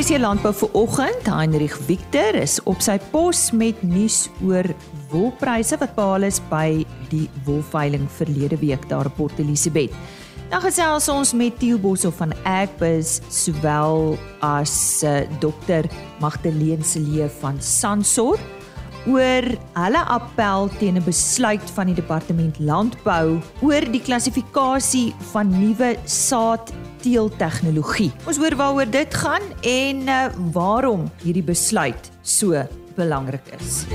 RC Landbou vir oggend, Heinrich Victor is op sy pos met nuus oor wolpryse wat behaal is by die wolveiling verlede week daar op Port Elizabeth. Dan gesels ons met Theo Boshoff van Agbus sowel as uh, Dr. Magdalene Celee van Sansor oor hulle appel teen 'n besluit van die departement landbou oor die klassifikasie van nuwe saadteeltegnologie. Ons hoor waaroor dit gaan en uh, waarom hierdie besluit so belangrik is.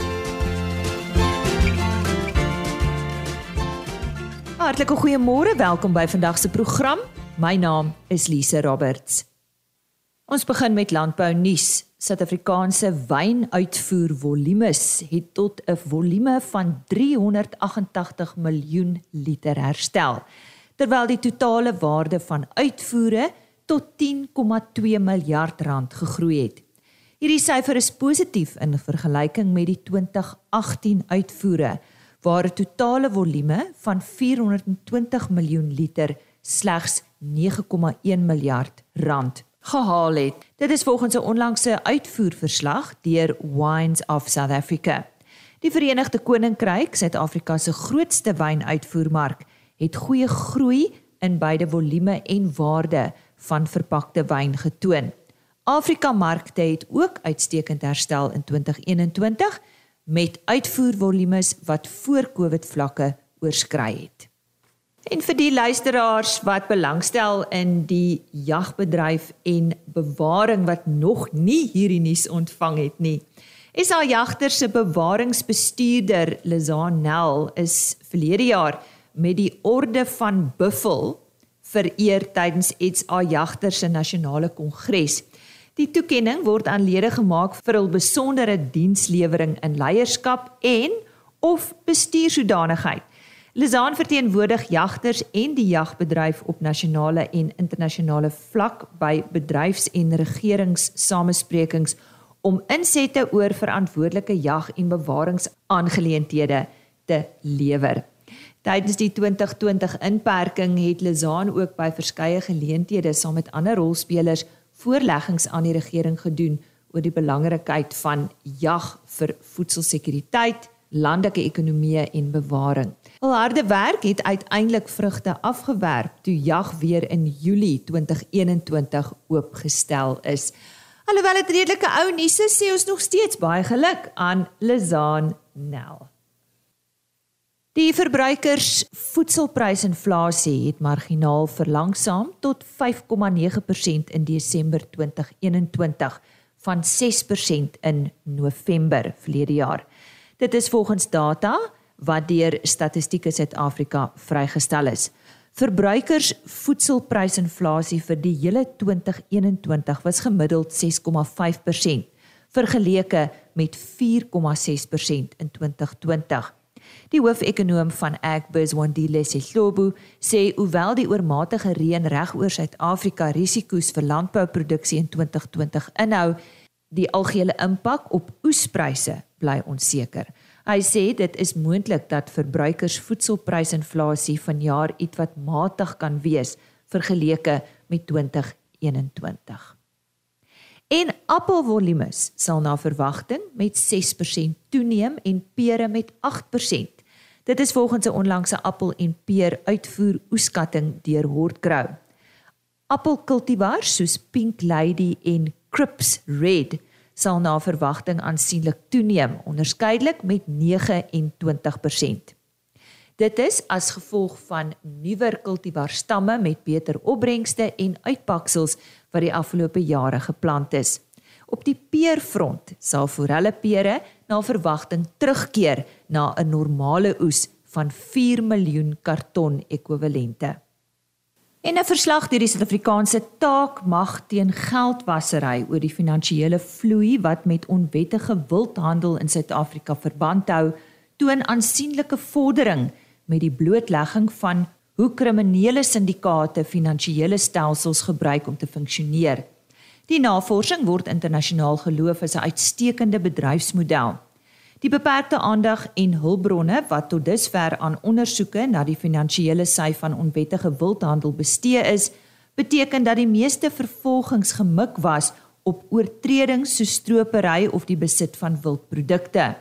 Hartlike goeiemôre, welkom by vandag se program. My naam is Lise Roberts. Ons begin met landbou nuus. Suid-Afrikaanse wynuitvoer volumes het tot 'n volume van 388 miljoen liter herstel, terwyl die totale waarde van uitvoere tot 10,2 miljard rand gegroei het. Hierdie syfer is positief in vergelyking met die 2018 uitvoere waar 'n totale volume van 420 miljoen liter slegs 9,1 miljard rand gehaal het. Dit is volgens 'n onlangse uitvoerverslag deur Wines of South Africa. Die Verenigde Koninkryk, Suid-Afrika se grootste wynuitvoermark, het goeie groei in beide volume en waarde van verpakte wyn getoon. Afrika markte het ook uitstekend herstel in 2021 met uitvoervolumes wat voor Covid vlakke oorskry het. En vir die luisteraars wat belangstel in die jagbedryf en bewaring wat nog nie hierdie nuus ontvang het nie. SA Jagter se bewaringsbestuurder Lizaan Nel is verlede jaar met die orde van Buffel vereer tydens SA Jagter se nasionale kongres. Die toekenning word aan lede gemaak vir hul besondere dienslewering in leierskap en of bestuursodanigheid. Lizaan verteenwoordig jagters en die jagbedryf op nasionale en internasionale vlak by bedryfs- en regeringssamesprekings om insette oor verantwoordelike jag- en bewaringsaangeleenthede te lewer. Tydens die 2020 inperking het Lizaan ook by verskeie geleenthede saam met ander rolspelers voorleggings aan die regering gedoen oor die belangrikheid van jag vir voedselsekuriteit, landelike ekonomie en bewaring. Al harde werk het uiteindelik vrugte afgewerp toe jag weer in Julie 2021 oopgestel is. Alhoewel dit redelike ou nuus is, sê ons nog steeds baie geluk aan Lizaan Nel. Die verbruikers voedselprysinflasie het marginaal verlangsaam tot 5,9% in Desember 2021 van 6% in November verlede jaar. Dit is volgens data wat deur Statistiek Suid-Afrika vrygestel is. Verbruikers voedselprysinflasie vir die hele 2021 was gemiddeld 6,5% vergeleke met 4,6% in 2020. Die hoofekonoom van Agbus, Wandile Sehlobo, sê hoewel die oormatige reën regoor Suid-Afrika risiko's vir landbouproduksie in 2020 inhou, die algehele impak op oespryse bly onseker. Hy sê dit is moontlik dat verbruikers voedselprysinflasie vanjaar ietwat matig kan wees vergeleke met 2021. En appelvolumes sal na verwagting met 6% toeneem en pere met 8%. Dit is volgens 'n onlangse appel en peer uitvoer oeskatting deur Hortgrow. Appelkultivars soos Pink Lady en Crips Red sal na verwagting aansienlik toeneem, onderskeidelik met 29%. Dit is as gevolg van nuwer kultivarstamme met beter opbrengste en uitpaksels wat die afgelope jare geplant is. Op die peerfront sal forellepere na verwagting terugkeer na 'n normale oes van 4 miljoen karton ekwivalente. En 'n verslag deur die Suid-Afrikaanse taakmag teen geldwasery oor die finansiële vloei wat met onwettige wildhandel in Suid-Afrika verband hou, toon aansienlike vordering met die blootlegging van hoe kriminele syndikaate finansiële stelsels gebruik om te funksioneer. Die navorsing word internasionaal geloof as 'n uitstekende bedryfsmodel. Die beperkte aandag en hulpbronne wat tot dusver aan ondersoeke na die finansiële sy van onwettige wildhandel bestee is, beteken dat die meeste vervolgings gemik was op oortredings so stropery of die besit van wildprodukte.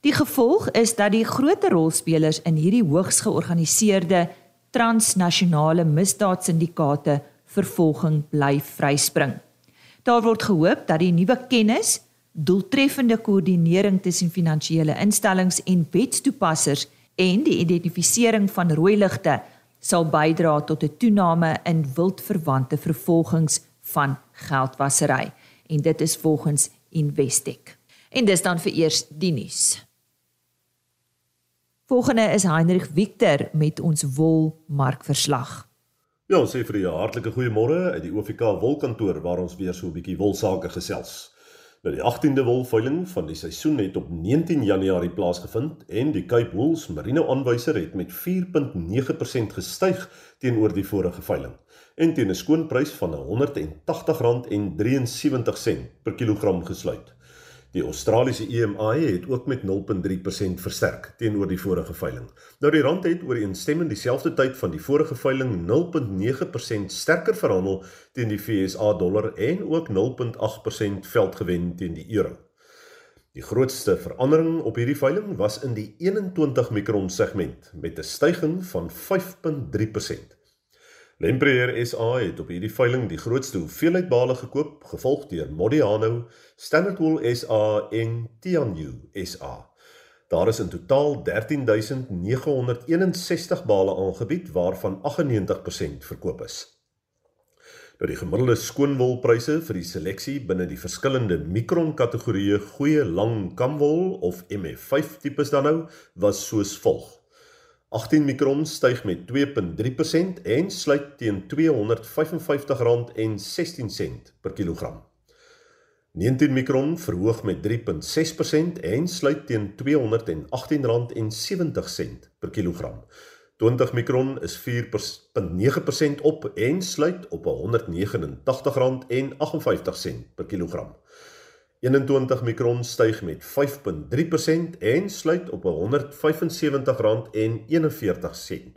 Die gevolg is dat die groter rolspelers in hierdie hoogs georganiseerde transnasionale misdaadsyndikaate vervolging bly vryspring. Daar word gehoop dat die nuwe kennis, doeltreffende koördinering tussen finansiële instellings en wetstoepassers en die identifisering van rooi ligte sal bydra tot 'n toename in wildverwante vervolgings van geldwasery en dit is volgens Investec. En dis dan vir eers die nuus. Volgende is Heinrich Victor met ons wolmarkverslag. Ja, ons sê vir julle hartlike goeiemôre uit die OFK wolkantoor waar ons weer so 'n bietjie wolsake gesels. Nou die 18de wolveiling van die seisoen het op 19 Januarie plaasgevind en die Cape Wools Merino aanwyser het met 4.9% gestyg teenoor die vorige veiling en teen 'n skoonprys van R180.73 per kilogram gesluit. Die Australiese EMI het ook met 0.3% versterk teenoor die vorige veiling. Nou die rand het ooreenstemmend dieselfde tyd van die vorige veiling 0.9% sterker verhandel teen die FSA dollar en ook 0.8% veld gewen teen die euro. Die grootste verandering op hierdie veiling was in die 21 mikron segment met 'n stygings van 5.3%. Lempreer SA het op hierdie veiling die grootste hoeveelheid bale gekoop, gevolg deur Modiano, Standard Wool SA en Tianyu SA. Daar is in totaal 13961 bale aangebied waarvan 98% verkoop is. Nou die gemiddelde skoonwolpryse vir die seleksie binne die verskillende mikron kategorieë goeie lang kamwol of MF5 tipes dan nou was soos volg. 18 mikron styg met 2.3% en sluit teen R255.16 per kilogram. 19 mikron verhoog met 3.6% en sluit teen R218.70 per kilogram. 20 mikron is 4.9% op en sluit op R189.58 per kilogram. 21 mikron styg met 5.3% en sluit op R175.41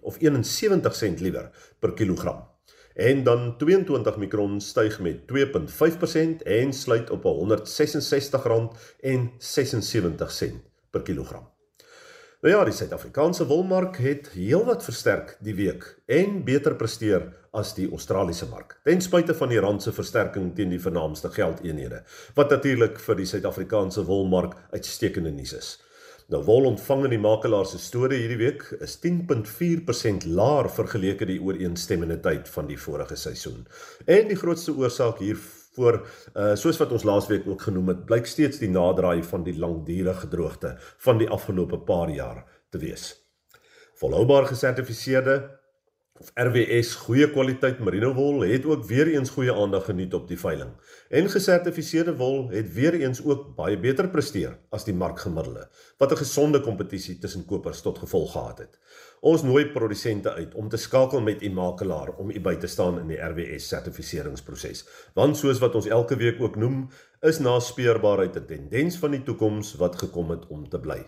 of 71 sent liewer per kilogram. En dan 22 mikron styg met 2.5% en sluit op R166.76 per kilogram. Nou ja, die Suid-Afrikaanse wolmark het heelwat versterk die week en beter presteer as die Australiese mark. Ten spyte van die rand se versterking teen die vernaamste geldeenhede, wat natuurlik vir die Suid-Afrikaanse wolmark uitstekende nuus is. Nou wol ontvang in die makelaar se storie hierdie week is 10.4% laer vergeleke die ooreenstemmende tyd van die vorige seisoen. En die grootste oorsaak hier voor uh soos wat ons laasweek ook genoem het, blyk steeds die naderdraai van die langdurige droogte van die afgelope paar jaar te wees. Volhoubaar gesertifiseerde of RWS goeie kwaliteit merino wol het ook weer eens goeie aandag geniet op die veiling. En gesertifiseerde wol het weer eens ook baie beter presteer as die markgemiddelde, wat 'n gesonde kompetisie tussen kopers tot gevolg gehad het. Ons nooi produsente uit om te skakel met u makelaar om u by te staan in die RWS sertifiseringsproses. Want soos wat ons elke week ook noem, is naspeurbaarheid 'n tendens van die toekoms wat gekom het om te bly.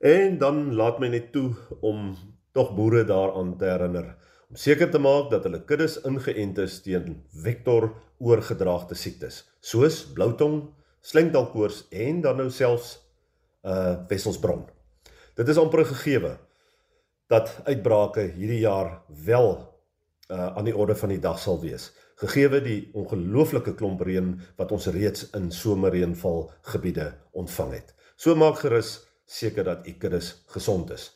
En dan laat my net toe om tog boere daaraan te herinner om seker te maak dat hulle kuddes ingeënt is teen vektor oorgedraagde siektes soos bloutong, slengdalkoors en dan nou selfs uh wesselsbron. Dit is amper gegeewe dat uitbrake hierdie jaar wel uh aan die orde van die dag sal wees. Gegeewe die ongelooflike klomp reën wat ons reeds in somerreënval gebiede ontvang het. So maak gerus seker dat u kuddes gesond is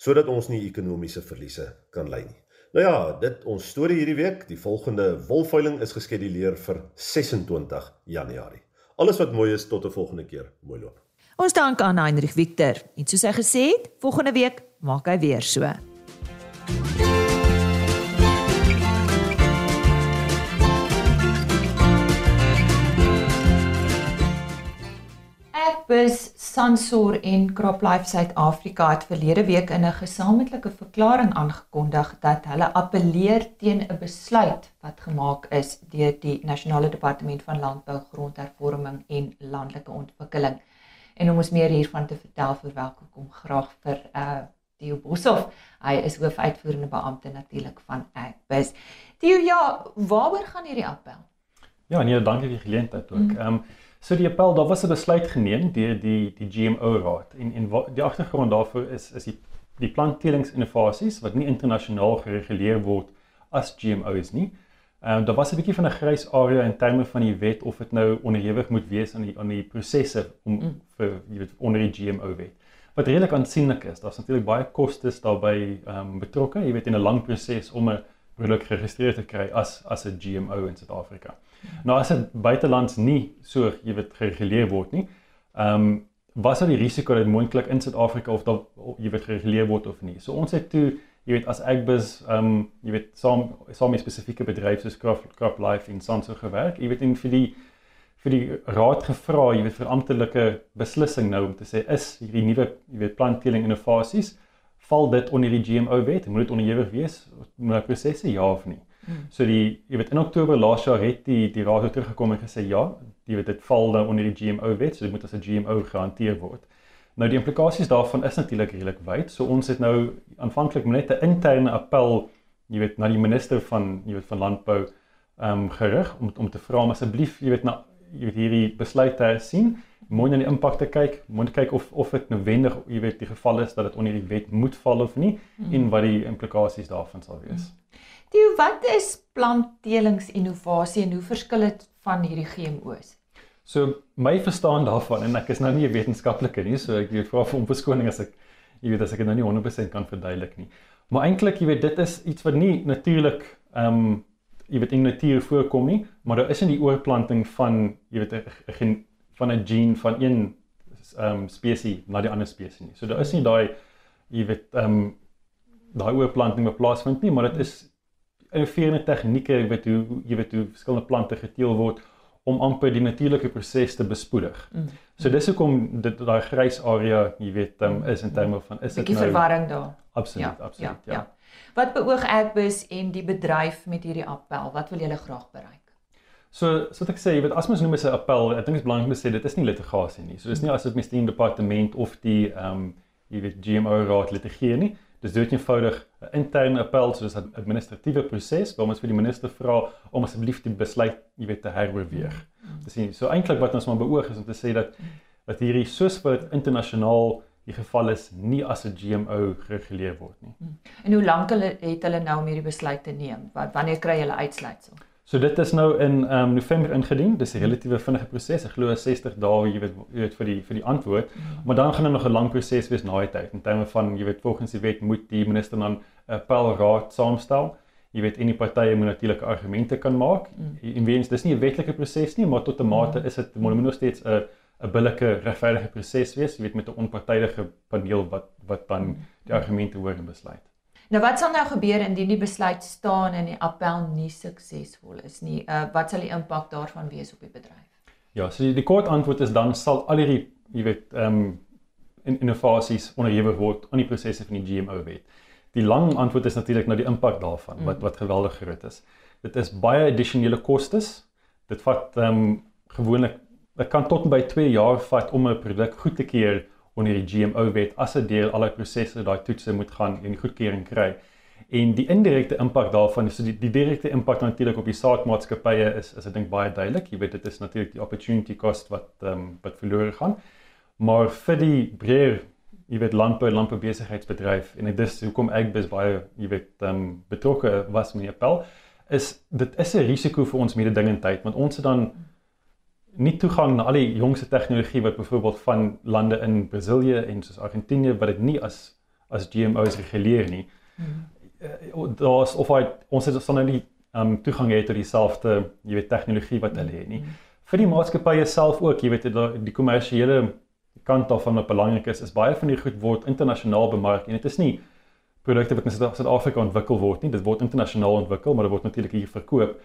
sodat ons nie ekonomiese verliese kan ly nie. Nou ja, dit ons storie hierdie week. Die volgende wolveiling is geskeduleer vir 26 Januarie. Alles wat mooi is tot 'n volgende keer. Mooi loop. Ons dank aan Heinrich Victor. En soos hy gesê het, volgende week maak hy weer so. Bus Sansor en CropLife Suid-Afrika het verlede week in 'n gesamentlike verklaring aangekondig dat hulle appeleer teen 'n besluit wat gemaak is deur die Nasionale Departement van Landbou, Grondhervorming en Landelike Ontwikkeling. En om ons meer hiervan te vertel, verwelkom graag vir uh Theo Boshoff. Hy is hoofuitvoerende beampte natuurlik van Agbus. Theo, ja, waaroor gaan hierdie appel? Ja, nee, dankie vir die geleentheid ook. Ehm um, so die appel, daar was 'n besluit geneem deur die die GMO Raad en en die agtergrond daarvoor is is die die plantteelingsinnovasies wat nie internasionaal gereguleer word as GMO's nie. Ehm um, daar was 'n bietjie van 'n grys area in terme van die wet of dit nou onderhewig moet wees aan die aan die prosesse om mm. vir jy weet onder die GMO wet. Wat redelik aansienlik is, daar's natuurlik baie kostes daarbey ehm um, betrokke, jy weet in 'n lang proses om 'n produk geregistreer te kry as as 'n GMO in Suid-Afrika. Nou as dit buitelands nie so jy weet gereguleer word nie, ehm um, was daar die risiko dat moontlik in Suid-Afrika of dat jy weet gereguleer word of nie. So ons het toe jy weet as Agbus ehm um, jy weet saam saam met spesifieke bedryf soos Crop Crop Life in Sanso gewerk. Jy weet in vir die vir die raad gevra, jy weet vir amptelike beslissing nou om te sê is hierdie nuwe jy weet plantteeling innovasies val dit onder die GMO wet? Moet dit onderhewig wees na prosesse ja of nie? Hmm. So die jy weet in Oktober laas jaar het die die raad teruggekom en gesê ja, jy weet dit val dan onder die GMO wet, so dit moet as 'n GMO gehanteer word. Nou die implikasies daarvan is natuurlik redelik wyd. So ons het nou aanvanklik net 'n interne appel, jy weet, na die minister van jy weet van landbou ehm um, gerig om om te vra om asseblief, jy weet, na jy weet hierdie besluit te sien, moet na die impak te kyk, moet kyk of of dit noodwendig, jy weet, die geval is dat dit onder die wet moet val of nie mm. en wat die implikasies daarvan sal wees. Die wat is plantteelingsinnovasie en hoe verskil dit van hierdie GMO's? So my verstaan daarvan en ek is nou nie 'n wetenskaplike nie, so ek weet vra vir verskoning as ek jy weet as ek dit nou nie 100% kan verduidelik nie. Maar eintlik jy weet dit is iets wat nie natuurlik ehm um, jy weet in natuur voorkom nie, maar daar is in die oorplanting van jy weet 'n van 'n gene van een ehm um, spesies na die ander spesies nie. So daar is nie daai jy weet ehm um, daai oorplanting wat plaasvind nie, maar dit is verskillende tegnieke jy weet hoe jy weet hoe verskillende plante geteel word om amper die natuurlike proses te bespoedig. Mm. So dis hoekom dit daai grys area, jy weet, um, is in terme van is dit nou 'n verwarring daar. Absoluut, ja, absoluut, ja, ja. ja. Wat beoog Agbus en die bedryf met hierdie appel? Wat wil julle graag bereik? So, so wat ek sê, jy weet as mens noem 'n appel, ek dink dit is belangrik om te sê dit is nie litigasie nie. So dis nie as dit met die departement of die ehm um, jy weet GMO raad litigeer nie. Dis dood eenvoudig 'n interne appel soos 'n administratiewe proses waar ons vir die minister vra om asseblief die besluit, jy weet, te heroorweeg. Dis nie so eintlik wat ons maar beoog is om te sê dat dat hierdie soos wat internasionaal die geval is nie as 'n GMO gereguleer word nie. En hoe lank hulle het hulle nou om hierdie besluit te neem? Wat wanneer kry hulle uitsluitsel? So dit is nou in ehm um, November ingedien. Dis 'n relatiewe vinnige proses. Ek glo 60 dae, jy weet, jy weet vir die vir die antwoord. Mm. Maar dan gaan daar nog 'n lang proses wees na die tyd. In terme van jy weet volgens die wet moet die minister dan 'n appelraad saamstel. Jy weet enige partye moet natuurlik argumente kan maak. Mm. En weens dis nie 'n wetlike proses nie, maar tot 'n mate mm. is dit moet nog steeds 'n 'n billike regverdige proses wees, jy weet met 'n onpartydige paneel wat wat dan mm. die argumente hoor en besluit. Nou wat sal nou gebeur indien die besluit staan en die appel nie suksesvol is nie? Uh wat sal die impak daarvan wees op die bedryf? Ja, so die, die kort antwoord is dan sal al hierdie, jy weet, ehm um, in innovasies onderhewig word aan die prosesse van die GMO wet. Die lang antwoord is natuurlik nou die impak daarvan wat mm. wat geweldig groot is. Dit is baie addisionele kostes. Dit vat ehm um, gewoonlik dit kan tot by 2 jaar vat om 'n produk goed te keer onder die GMO wet as 'n deel al die prosesse daai toetse moet gaan en goedkeuring kry. En die indirekte impak daarvan, so die, die direkte impak natuurlik op die saadmaatskappye is is ek dink baie duidelik. Jy weet dit is natuurlik die opportunity cost wat ehm um, wat verlore gaan. Maar vir die breër jy weet landbou landbou besigheidsbedryf en dit is hoekom ek bes baie jy weet ehm um, betrokke was met die appel is dit is 'n risiko vir ons mededingendheid want ons het dan nie toegang na al die jongste tegnologie wat byvoorbeeld van lande in Brasilië en soos Argentinië wat dit nie as as GMO's reguleer nie. Hmm. Daar's of hy ons het dan nou nie um toegang het tot dieselfde, jy weet, tegnologie wat hulle het nie. Hmm. Vir die maatskappye self ook, jy weet, die kommersiële kant daarvan wat belangrik is, is baie van die goed word internasionaal bemark en dit is nie produkte wat in Suid-Afrika ontwikkel word nie, dit word internasionaal ontwikkel, maar dit word natuurlik hier verkoop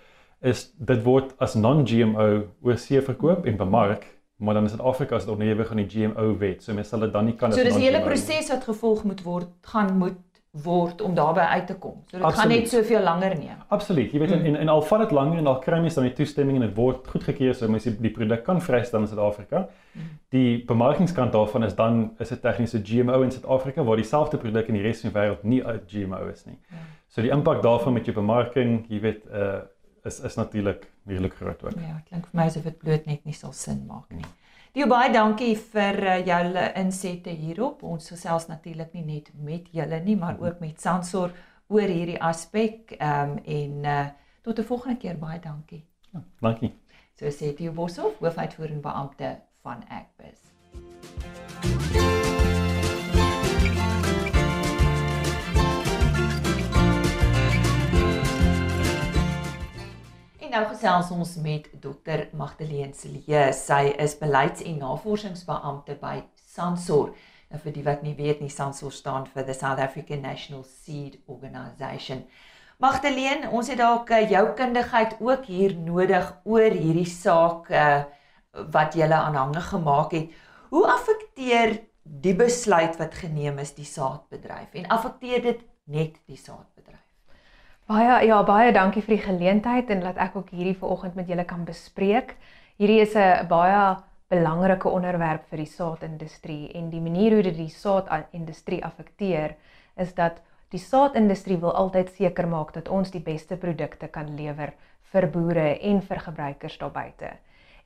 is dit word as non-GMO oorsee verkoop en bemark, maar dan is dit Afrika se onderhewig aan die GMO wet. So mense sal dit dan nie kan as So dis 'n hele proses wat gevolg moet word, gaan moet word om daarbey uit te kom. So dit gaan net soveel langer neem. Absoluut. Jy weet mm. en en al vat dit langer en al kry mense dan die toestemming en dit word goedgekeur so mense die produk kan vrystel in Suid-Afrika. Mm. Die bemarkingskant daarvan is dan is dit tegniese GMO in Suid-Afrika waar dieselfde produk in die res van die wêreld nie uit GMO is nie. Ja. So die impak daarvan met jou bemarking, jy weet 'n uh, is is natuurlik redelik groot ook. Ja, klink vir my asof dit bloot net nie sal sin maak nie. Dio baie dankie vir uh, julle insette hierop. Ons gesels natuurlik nie net met julle nie, maar ook met Sansor oor hierdie aspek. Ehm um, en uh, tot 'n volgende keer baie dankie. Ja, dankie. So sê Dio Boshoff, hoofuitvoerende beampte van Agbus. En nou gesels ons met Dr Magdalene Celie. Sy is beleids- en navorsingsbeampte by Sansor. Nou vir die wat nie weet nie, Sansor staan vir the South African National Seed Organisation. Magdalene, ons het dalk eh, jou kundigheid ook hier nodig oor hierdie saak uh, wat jy aanhangig gemaak het. Hoe affekteer die besluit wat geneem is die saadbedryf en affekteer dit net die saadbedryf? Baie ja, baie dankie vir die geleentheid en laat ek ook hierdie vanoggend met julle kan bespreek. Hierdie is 'n baie belangrike onderwerp vir die saadindustrie en die manier hoe dit die saadindustrie affekteer is dat die saadindustrie wil altyd seker maak dat ons die beste produkte kan lewer vir boere en vir gebruikers daar buite.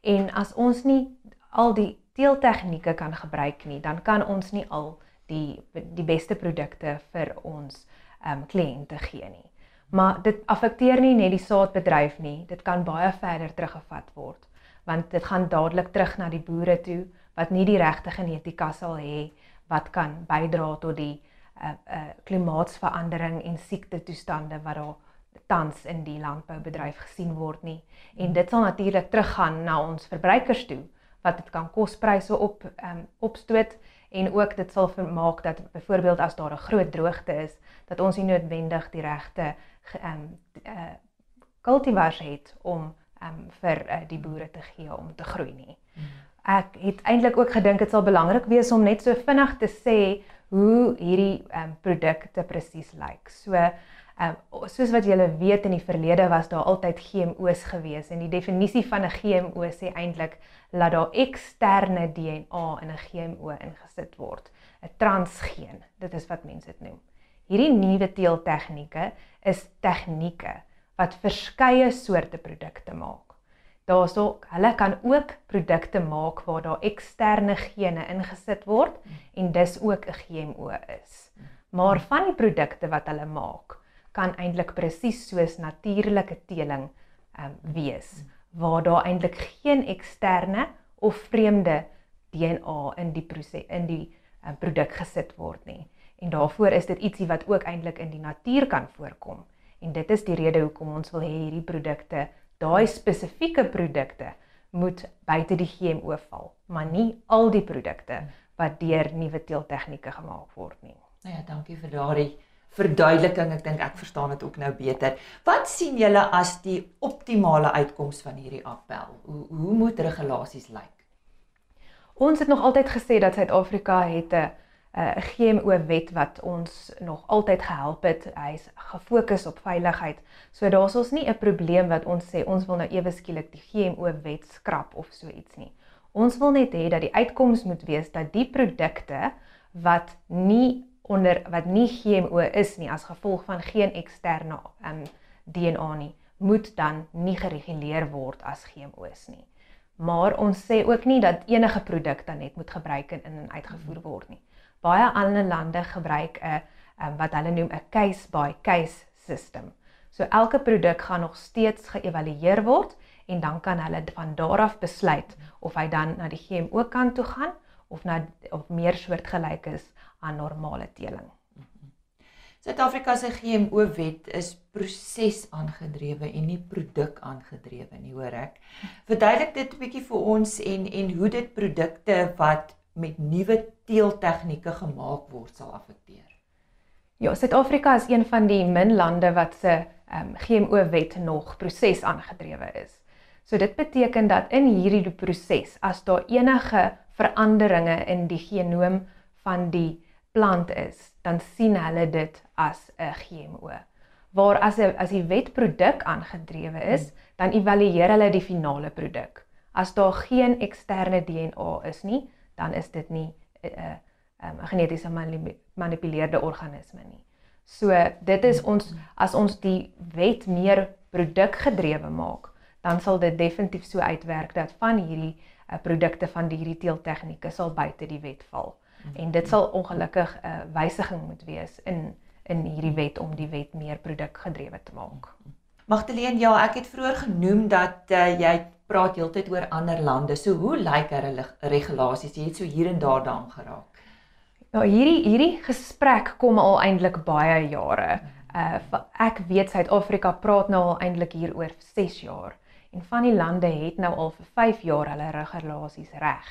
En as ons nie al die teeltegnieke kan gebruik nie, dan kan ons nie al die die beste produkte vir ons ehm um, kliënte gee nie. Maar dit affekteer nie net die saadbedryf nie, dit kan baie verder teruggevat word want dit gaan dadelik terug na die boere toe wat nie die regte genetika sal hê wat kan bydra tot die uh, uh, klimaatsverandering en siekte toestande wat daar tans in die landboubedryf gesien word nie. En dit sal natuurlik teruggaan na ons verbruikers toe wat dit kan kospryse op um, opstoot en ook dit sal vermaak dat byvoorbeeld as daar 'n groot droogte is dat ons nie noodwendig die regte ehm um, uh kultivars het om ehm um, vir uh, die boere te gee om te groei nie. Ek het eintlik ook gedink dit sal belangrik wees om net so vinnig te sê hoe hierdie ehm um, produkte presies lyk. So ehm um, soos wat julle weet in die verlede was daar altyd GMO's gewees en die definisie van 'n GMO sê eintlik dat daar eksterne DNA in 'n GMO ingesit word, 'n transgeen. Dit is wat mense dit noem. Hierdie nuwe teeltegnieke is tegnieke wat verskeie soorte produkte maak. Daarso hulle kan ook produkte maak waar daar eksterne gene ingesit word en dis ook 'n GMO is. Maar van die produkte wat hulle maak, kan eintlik presies soos natuurlike teeling um, wees waar daar eintlik geen eksterne of vreemde DNA in die proses in die um, produk gesit word nie en daarvoor is dit ietsie wat ook eintlik in die natuur kan voorkom. En dit is die rede hoekom ons wil hê hierdie produkte, daai spesifieke produkte moet buite die GMO val, maar nie al die produkte wat deur nuwe teeltegnieke gemaak word nie. Nou ja, dankie vir daardie verduideliking. Ek dink ek verstaan dit ook nou beter. Wat sien julle as die optimale uitkoms van hierdie appel? Hoe hoe moet regulasies lyk? Ons het nog altyd gesê dat Suid-Afrika het 'n 'n GMO wet wat ons nog altyd gehelp het. Hy's gefokus op veiligheid. So daar's ons nie 'n probleem wat ons sê ons wil nou ewe skielik die GMO wet skrap of so iets nie. Ons wil net hê dat die uitkoms moet wees dat die produkte wat nie onder wat nie GMO is nie as gevolg van geen eksterne um, ehm, DNA nie, moet dan nie gereguleer word as GMO's nie. Maar ons sê ook nie dat enige produk dan net moet gebruik en in en uitgevoer word nie baie ander lande gebruik 'n um, wat hulle noem 'n case by case system. So elke produk gaan nog steeds geëvalueer word en dan kan hulle van daar af besluit of hy dan na die GMO kant toe gaan of na of meer soortgelyk is aan normale teeling. Suid-Afrika se GMO wet is proses aangedrewe en nie produk aangedrewe nie, hoor ek. Verduidelik dit 'n bietjie vir ons en en hoe dit produkte wat met nuwe teeltegnieke gemaak word sal affekteer. Ja, Suid-Afrika is een van die min lande wat se um, GMO wet nog proses aangedrewe is. So dit beteken dat in hierdie proses as daar enige veranderinge in die genoom van die plant is, dan sien hulle dit as 'n GMO. Waar as 'n as die wetproduk aangedrewe is, dan evalueer hulle die finale produk. As daar geen eksterne DNA is nie, dan is dit nie 'n uh, um, genetiese gemanipuleerde organisme nie. So dit is ons as ons die wet meer produkgedrewe maak, dan sal dit definitief so uitwerk dat van hierdie uh, produkte van die hierdie teeltegnieke sal buite die wet val. En dit sal ongelukkig 'n uh, wysiging moet wees in in hierdie wet om die wet meer produkgedrewe te maak. Magdalene, ja, ek het vroeër genoem dat uh, jy praat heeltyd oor ander lande. So hoe lyk hulle regulasies? Jy het so hier en daar daaraan geraak. Ja, hierdie hierdie gesprek kom al eintlik baie jare. Uh ek weet Suid-Afrika praat nou al eintlik hier oor 6 jaar en van die lande het nou al vir 5 jaar hulle regulasies reg.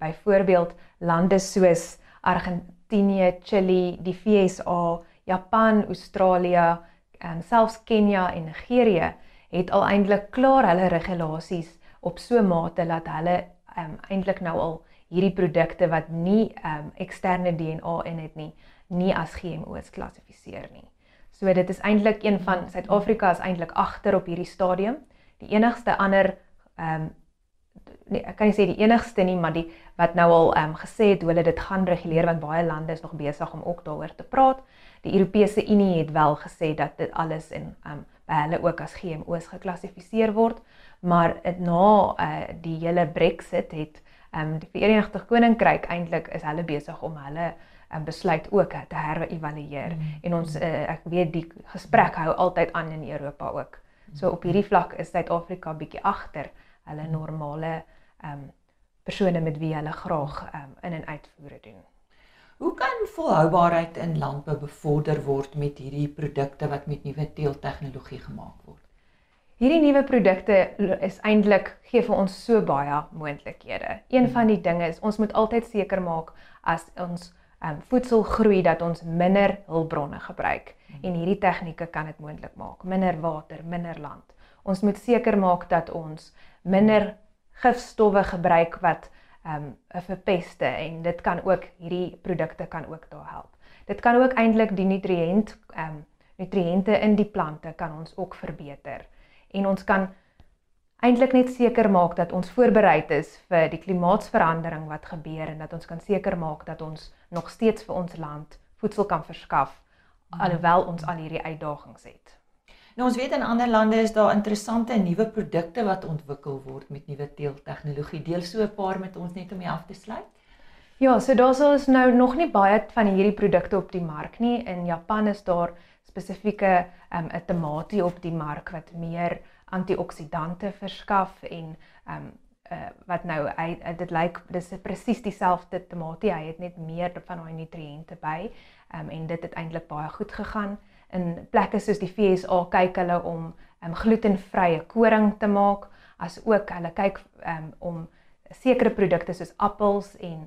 Byvoorbeeld lande soos Argentinië, Chili, die VSA, Japan, Australië, en selfs Kenia en Nigerië het al eintlik klaar hulle regulasies op so 'n mate dat hulle um, eintlik nou al hierdie produkte wat nie um, eksterne DNA in het nie, nie as GMO's klassifiseer nie. So dit is eintlik een van Suid-Afrika is eintlik agter op hierdie stadium. Die enigste ander ehm um, nee, ek kan nie sê die enigste nie, maar die wat nou al ehm um, gesê het hulle dit gaan reguleer want baie lande is nog besig om ook daaroor te praat. Die Europese Unie het wel gesê dat dit alles in ehm um, by hulle ook as GMO's geklassifiseer word, maar het, na uh, die hele Brexit het ehm um, die Verenigde Koninkryk eintlik is hulle besig om hulle um, besluit ook te herëvalueer. Mm. En ons uh, ek weet die gesprek hou altyd aan in Europa ook. So op hierdie vlak is Suid-Afrika bietjie agter hulle normale ehm um, persone met wie hulle graag ehm um, in en uitvoere doen. Hoe kan volhoubaarheid in landbou bevorder word met hierdie produkte wat met nuwe teeltegnologie gemaak word? Hierdie nuwe produkte is eintlik gee vir ons so baie moontlikhede. Een van die dinge is ons moet altyd seker maak as ons um, voedsel groei dat ons minder hulpbronne gebruik en hierdie tegnieke kan dit moontlik maak. Minder water, minder land. Ons moet seker maak dat ons minder gifstowwe gebruik wat ehm um, verpeste en dit kan ook hierdie produkte kan ook daar help. Dit kan ook eintlik die nutriënt ehm um, nutriënte in die plante kan ons ook verbeter. En ons kan eintlik net seker maak dat ons voorbereid is vir die klimaatsverandering wat gebeur en dat ons kan seker maak dat ons nog steeds vir ons land voedsel kan verskaf alhoewel ons al hierdie uitdagings het. Nou ons weet in ander lande is daar interessante nuwe produkte wat ontwikkel word met nuwe teeltegnologie. Deel so 'n paar met ons net om hier af te sluit. Ja, so daar sou is nou nog nie baie van hierdie produkte op die mark nie. In Japan is daar spesifieke ehm, 'n um, tamatie op die mark wat meer antioksidante verskaf en um, uh, wat nou hy dit lyk dis presies dieselfde tamatie. Hy het net meer van daai nutriënte by. Um, en dit het eintlik baie goed gegaan in plekke soos die FSA kyk hulle om um, glutenvrye koring te maak as ook hulle kyk um, om sekere produkte soos appels en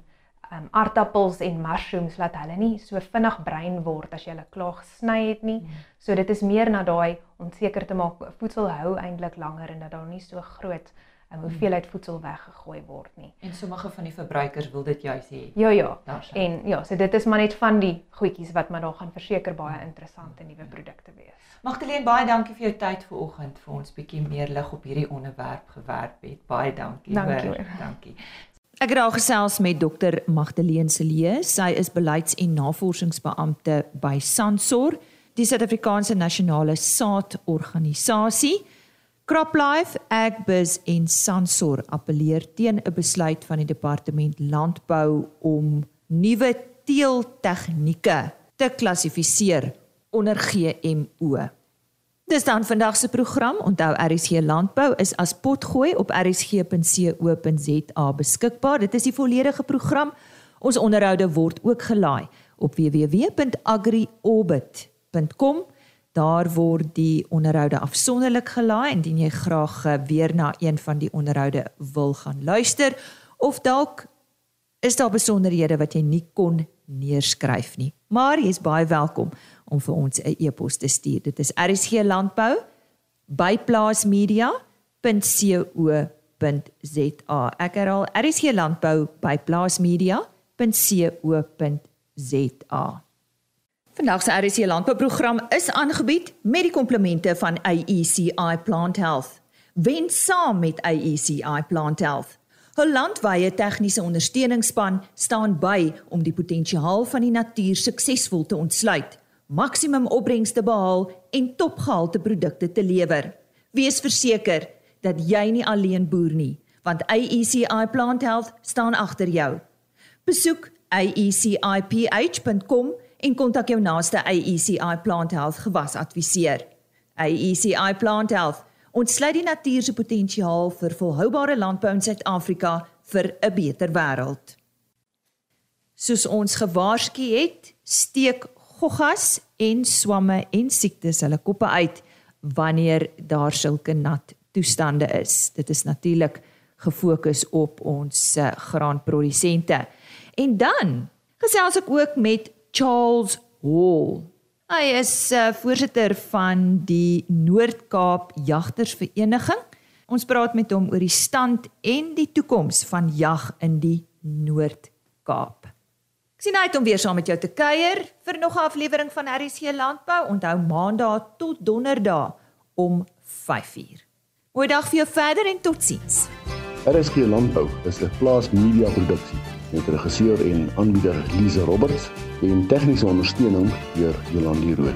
um, aardappels en mushrooms laat hulle nie so vinnig bruin word as jy hulle klaar gesny het nie. Mm. So dit is meer na daai om seker te maak voedsel hou eintlik langer en dat daar nie so groot en hoeveelheid voedsel weggegooi word nie. En sommige van die verbruikers wil dit juis hê. Ja ja. En ja, so dit is maar net van die goedjies wat maar daar gaan verseker baie interessante nuwe produkte wees. Magdalene, baie dankie vir jou tyd vanoggend vir ons bietjie meer lig op hierdie onderwerp gewerp het. Baie dankie. Dankie. Hoor. Dankie. Ek het al gesels met dokter Magdalene Celie. Sy is beleids- en navorsingsbeampte by Sansor, die Suid-Afrikaanse nasionale saadorganisasie. CropLife, Agbus en Sansor appeleer teen 'n besluit van die departement landbou om nuwe teeltegnieke te klassifiseer onder GMO. Dis dan vandag se program. Onthou RSG Landbou is as potgooi op rsg.co.za beskikbaar. Dit is die volledige program. Ons onderhoude word ook gelaai op www.agriorbit.com. Daar word die onderhoude afsonderlik gelaai indien jy graag eh, weer na een van die onderhoude wil gaan luister of dalk is daar besonderhede wat jy nie kon neerskryf nie. Maar jy's baie welkom om vir ons 'n e-pos te stuur. Dit is rsglandbou by plaasmedia.co.za. Ek herhaal rsglandbou by plaasmedia.co.za. Vandag se RC landbouprogram is aangebied met die komplemente van AECI Plant Health. Wen saam met AECI Plant Health. 'n Landwyse tegniese ondersteuningsspan staan by om die potensiaal van die natuur suksesvol te ontsluit, maksimum opbrengs te behaal en topgehalte produkte te lewer. Wees verseker dat jy nie alleen boer nie, want AECI Plant Health staan agter jou. Besoek aeciph.com en kontak jou naaste AECI Plant Health gewasadviseur. AECI Plant Health ontsluit die natuur se potensiaal vir volhoubare landbou in Suid-Afrika vir 'n beter wêreld. Soos ons gewaarsku het, steek goggas en swamme en siektes hulle koppe uit wanneer daar sulke nat toestande is. Dit is natuurlik gefokus op ons uh, graanprodusente. En dan gesels ek ook met Charles Hall. Hy is uh, voorsitter van die Noord-Kaap Jagtersvereniging. Ons praat met hom oor die stand en die toekoms van jag in die Noord-Kaap. Sien uit om weer saam met jou te kuier vir nog 'n aflewering van RC Landbou. Onthou maandag tot donderdag om 5uur. Goeie dag vir jou verder en totsiens. RSG Landbou is 'n plaas media produksie met regisseur en aanbieder Lize Roberts en tegniese ondersteuning deur Jolande Rooi.